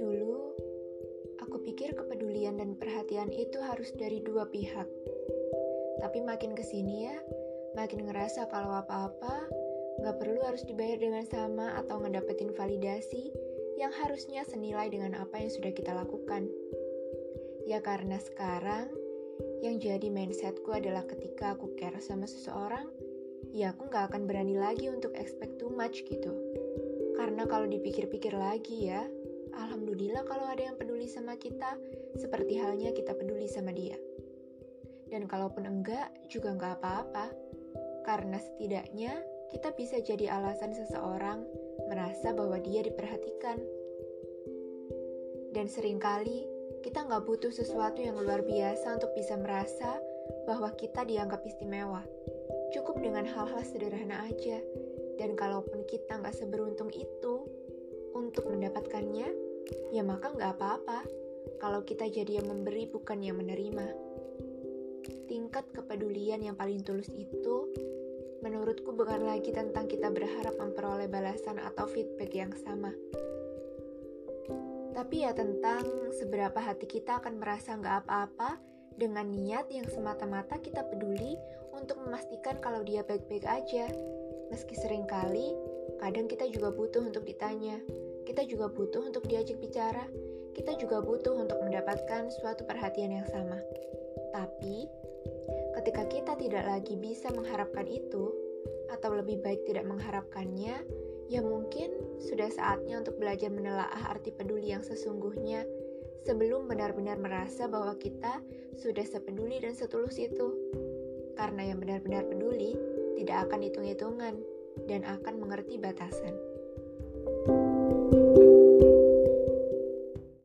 Dulu, aku pikir kepedulian dan perhatian itu harus dari dua pihak. Tapi makin ke sini ya, makin ngerasa kalau apa-apa nggak perlu harus dibayar dengan sama atau ngedapetin validasi yang harusnya senilai dengan apa yang sudah kita lakukan. Ya karena sekarang, yang jadi mindsetku adalah ketika aku care sama seseorang, ya aku nggak akan berani lagi untuk expect too much gitu. Karena kalau dipikir-pikir lagi ya, Alhamdulillah kalau ada yang peduli sama kita, seperti halnya kita peduli sama dia. Dan kalaupun enggak, juga enggak apa-apa. Karena setidaknya kita bisa jadi alasan seseorang merasa bahwa dia diperhatikan. Dan sering kali kita nggak butuh sesuatu yang luar biasa untuk bisa merasa bahwa kita dianggap istimewa. Cukup dengan hal-hal sederhana aja. Dan kalaupun kita nggak seberuntung itu untuk mendapatkannya, ya maka nggak apa-apa kalau kita jadi yang memberi bukan yang menerima. Tingkat kepedulian yang paling tulus itu menurutku bukan lagi tentang kita berharap memperoleh balasan atau feedback yang sama. Tapi ya tentang seberapa hati kita akan merasa nggak apa-apa dengan niat yang semata-mata kita peduli memastikan kalau dia baik-baik aja. Meski sering kali, kadang kita juga butuh untuk ditanya, kita juga butuh untuk diajak bicara, kita juga butuh untuk mendapatkan suatu perhatian yang sama. Tapi, ketika kita tidak lagi bisa mengharapkan itu, atau lebih baik tidak mengharapkannya, ya mungkin sudah saatnya untuk belajar menelaah arti peduli yang sesungguhnya sebelum benar-benar merasa bahwa kita sudah sepeduli dan setulus itu. Karena yang benar-benar peduli tidak akan hitung-hitungan dan akan mengerti batasan.